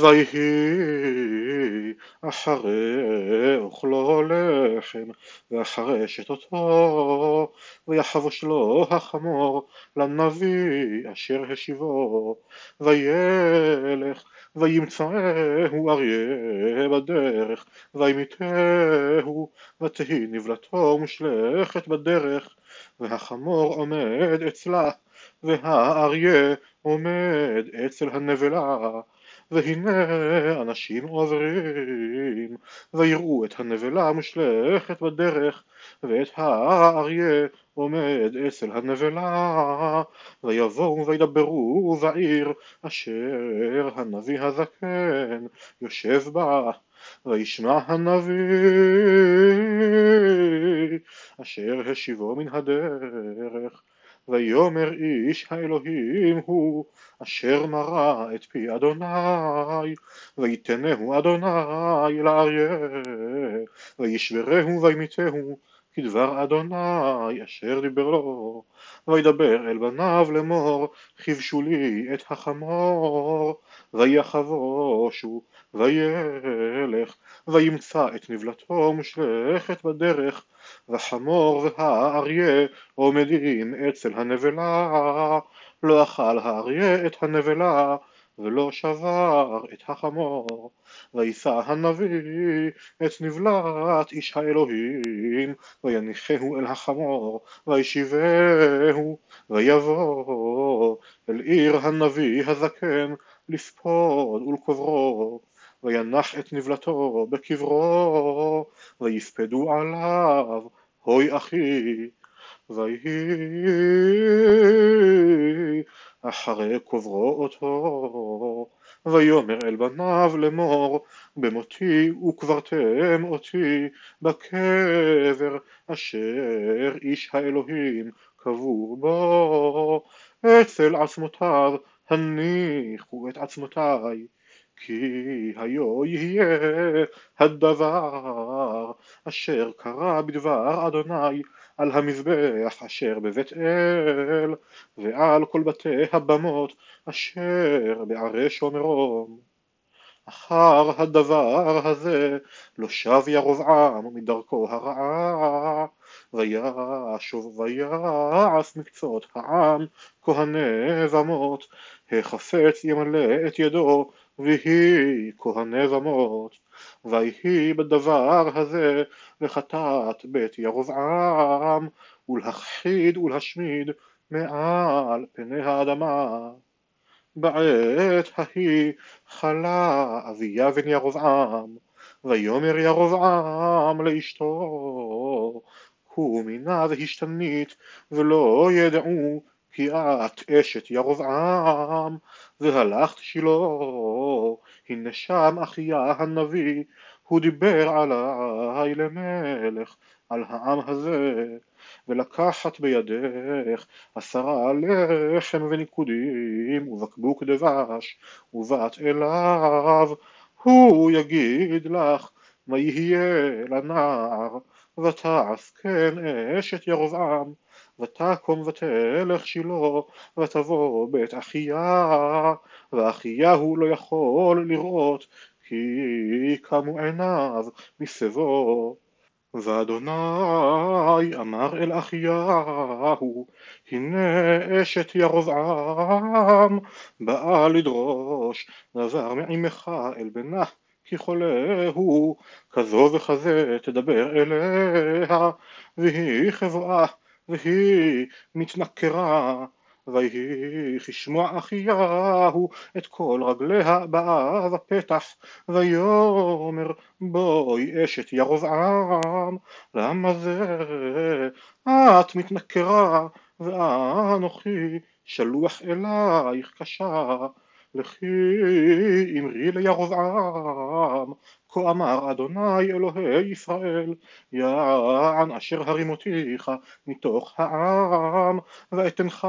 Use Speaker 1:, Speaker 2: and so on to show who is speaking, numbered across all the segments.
Speaker 1: ויהי אחרי אוכלו לחם ואחרי שתותו ויחבוש לו החמור לנביא אשר השיבו. וילך וימצאהו אריה בדרך וימיתהו ותהי נבלתו מושלכת בדרך. והחמור עומד אצלה והאריה עומד אצל הנבלה והנה אנשים עוברים ויראו את הנבלה מושלכת בדרך ואת האריה עומד אצל הנבלה ויבואו וידברו בעיר אשר הנביא הזקן יושב בה וישמע הנביא אשר השיבו מן הדרך ויאמר איש האלוהים הוא אשר מרא את פי אדוני ויתנהו אדוני לאריה וישברהו וימיתהו כדבר אדוני אשר דיבר לו וידבר אל בניו לאמור חיבשו לי את החמור ויחבושו וילך וימצא את נבלתו מושלכת בדרך וחמור והאריה עומדים אצל הנבלה. לא אכל האריה את הנבלה ולא שבר את החמור וישא הנביא את נבלת איש האלוהים ויניחהו אל החמור וישיבהו ויבוא אל עיר הנביא הזקן לספוד ולקוברו וינח את נבלתו בקברו ויספדו עליו הוי אחי ויהי אחרי קוברו אותו ויאמר אל בניו לאמור במותי וקברתם אותי בקבר אשר איש האלוהים קבור בו. אצל עצמותיו הניחו את עצמותיי כי היו יהיה הדבר אשר קרה בדבר אדוני על המזבח אשר בבית אל ועל כל בתי הבמות אשר בערי שומרון. אחר הדבר הזה לא שב ירבעם מדרכו הרעה וישוב ויעש מקצות העם כהני במות החפץ ימלא את ידו ויהי כהני במות ויהי בדבר הזה לחטאת בית ירבעם ולהכחיד ולהשמיד מעל פני האדמה. בעת ההיא חלה אביה בן ירבעם ויאמר ירבעם לאשתו מינה והשתנית ולא ידעו כי את אשת ירבעם והלכת שילה. הנה שם אחיה הנביא הוא דיבר עלי למלך על העם הזה ולקחת בידך עשרה לחם וניקודים ובקבוק דבש ובת אליו. הוא יגיד לך מה יהיה לנער ותעש כן אשת ירבעם ותקום ותלך שילה ותבוא בית אחיה ואחיהו לא יכול לראות כי קמו עיניו מסבו. ואדוני אמר אל אחיהו הנה אשת ירבעם באה לדרוש דבר מעמך אל בנה כי חולה הוא כזו וכזה תדבר אליה והיא חברה והיא מתנכרה ויהי כשמוע אחיהו את כל רגליה באה בפתח ויאמר בואי אשת ירבעם למה זה? את מתנכרה ואנוכי שלוח אלייך קשה לכי אמרי לירבעם כה אמר אדוני אלוהי ישראל יען אשר הרימותיך מתוך העם ואתנך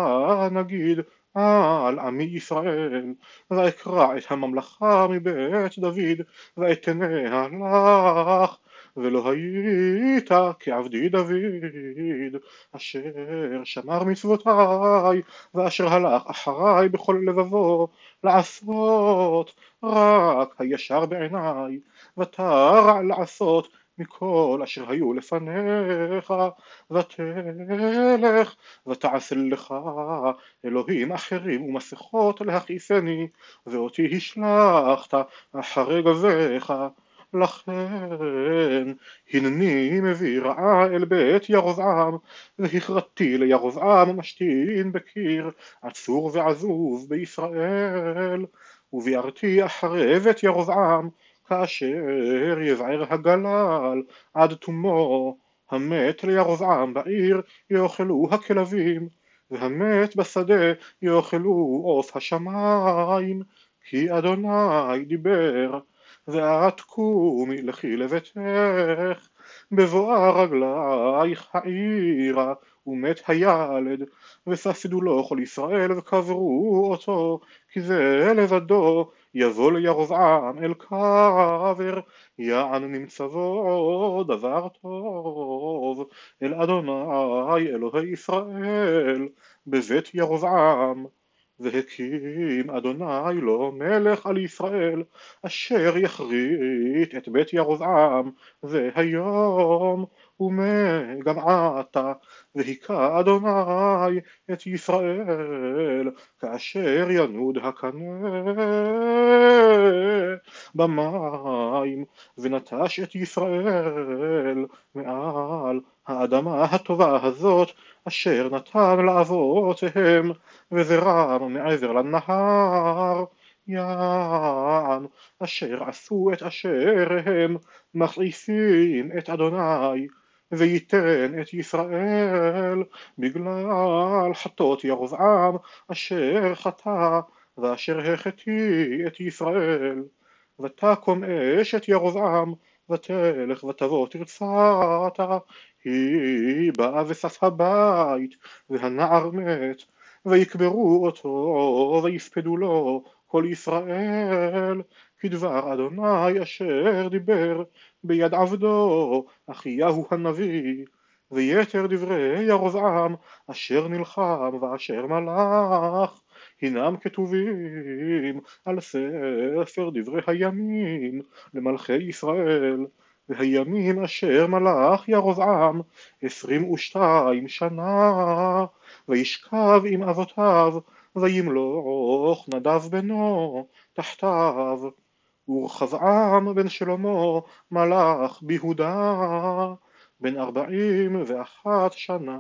Speaker 1: נגיד על עמי ישראל ואקרע את הממלכה מבית דוד ואתניה לך ולא היית כעבדי דוד, אשר שמר מצוותיי, ואשר הלך אחריי בכל לבבו, לעשות רק הישר בעיניי, ותרע לעשות מכל אשר היו לפניך, ותלך ותעשה לך אלוהים אחרים ומסכות להכעיסני, ואותי השלכת אחרי גביך. לכן הנני מביא רעה אל בית ירבעם והכרתי לירבעם משתין בקיר עצור ועזוב בישראל. וביארתי אחרי בית ירבעם כאשר יבער הגלל עד תומו המת לירבעם בעיר יאכלו הכלבים והמת בשדה יאכלו עוף השמיים. כי אדוני דיבר ואת קומי לכי לביתך בבואה רגלייך העירה ומת הילד וספדו לו כל ישראל וקברו אותו כי זה לבדו יבוא לירבעם אל קבר יען נמצא בו דבר טוב אל אדוני אלוהי ישראל בבית ירבעם והקים אדוני לו מלך על ישראל אשר יכרית את בית ירבעם והיום ומגם עתה והיכה אדוני את ישראל כאשר ינוד הקנה במים ונטש את ישראל מעל האדמה הטובה הזאת אשר נתן לאבותיהם וזרם מעבר לנהר. יען אשר עשו את אשר הם מחליפים את אדוני וייתן את ישראל בגלל חטות ירבעם אשר חטא ואשר החטיא את ישראל. ותקום אשת ירבעם ותלך ותבוא תרצתה היא באה וסף הבית והנער מת ויקברו אותו ויספדו לו כל ישראל. כדבר אדוני אשר דיבר ביד עבדו אחיהו הנביא ויתר דברי ירבעם אשר נלחם ואשר מלך. הנם כתובים על ספר דברי הימים למלכי ישראל והימים אשר מלך ירבעם עשרים ושתיים שנה וישכב עם אבותיו וימלוך נדב בנו תחתיו. ורחבעם בן שלמה מלך ביהודה בן ארבעים ואחת שנה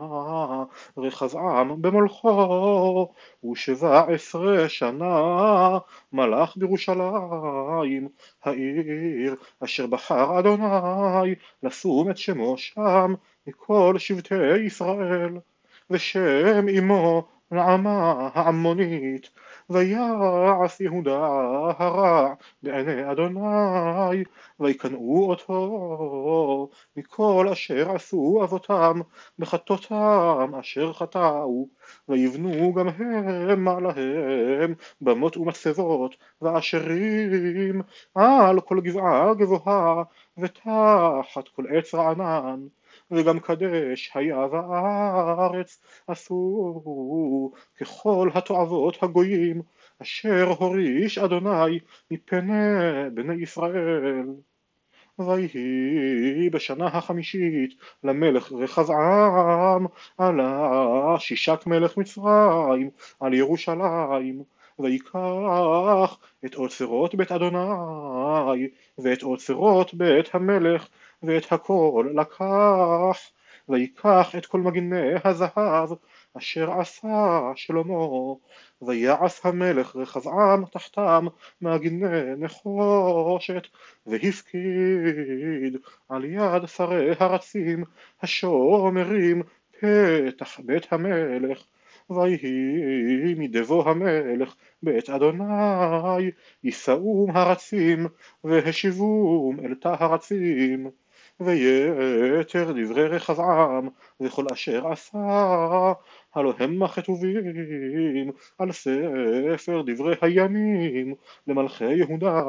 Speaker 1: רחבעם במולכו ושבע עשרה שנה מלך בירושלים העיר אשר בחר אדוני לשום את שמו שם מכל שבטי ישראל. ושם אמו נעמה העמונית ויעש יהודה הרע בעיני אדוני ויקנאו אותו מכל אשר עשו אבותם בחטאותם אשר חטאו ויבנו גם הם להם במות ומצבות ואשרים על כל גבעה גבוהה ותחת כל עץ רענן וגם קדש היה בארץ עשו ככל התועבות הגויים אשר הוריש אדוני מפני בני ישראל. ויהי בשנה החמישית למלך רחבעם עלה שישק מלך מצרים על ירושלים ויקח את אוצרות בית אדוני ואת אוצרות בית המלך ואת הכל לקח ויקח את כל מגיני הזהב אשר עשה שלמה ויעש המלך רחבעם תחתם מגיני נחושת והפקיד על יד שרי הרצים השומרים פתח בית המלך ויהי מדבו המלך בית אדוני יישאום הרצים והשיבום אל תא הרצים ויתר דברי רחבעם וכל אשר עשה הלא הם הכתובים על ספר דברי הימים למלכי יהודה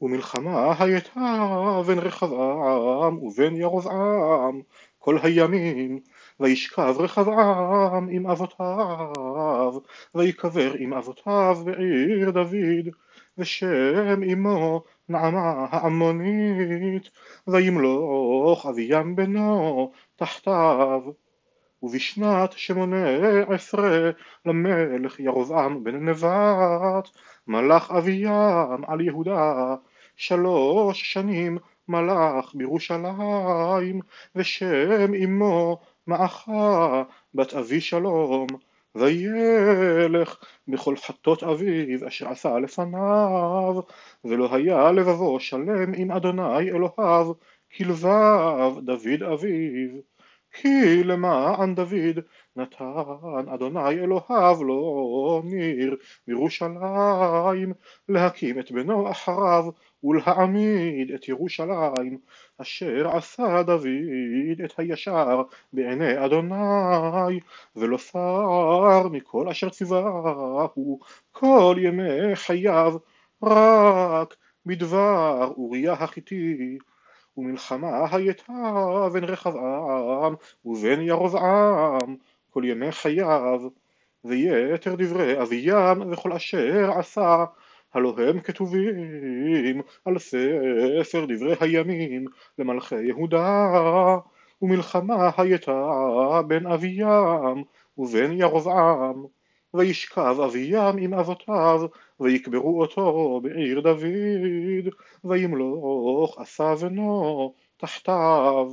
Speaker 1: ומלחמה הייתה בין רחבעם ובין ירבעם כל הימים וישכב רחבעם עם אבותיו ויקבר עם אבותיו בעיר דוד ושם אמו נעמה העמונית וימלוך אביין בנו תחתיו. ובשנת שמונה עשרה למלך ירבעם בן נבט מלך אביין על יהודה שלוש שנים מלך בירושלים ושם אמו מעכה בת אבי שלום וילך בכל חטות אביו אשר עשה לפניו ולא היה לבבו שלם עם אדוני אלוהיו כלבב דוד אביו. כי למען דוד נתן אדוני אלוהיו לו ניר בירושלים להקים את בנו אחריו ולהעמיד את ירושלים אשר עשה דוד את הישר בעיני אדוני ולא שר מכל אשר ציווהו כל ימי חייו רק בדבר אוריה החיתי. ומלחמה הייתה בין רחבעם ובין ירבעם כל ימי חייו ויתר דברי אביין וכל אשר עשה הלא הם כתובים על ספר דברי הימים למלכי יהודה ומלחמה הייתה בין אביין ובין ירבעם וישכב אביין עם אבותיו ויקברו אותו בעיר דוד וימלוך עשה בנו תחתיו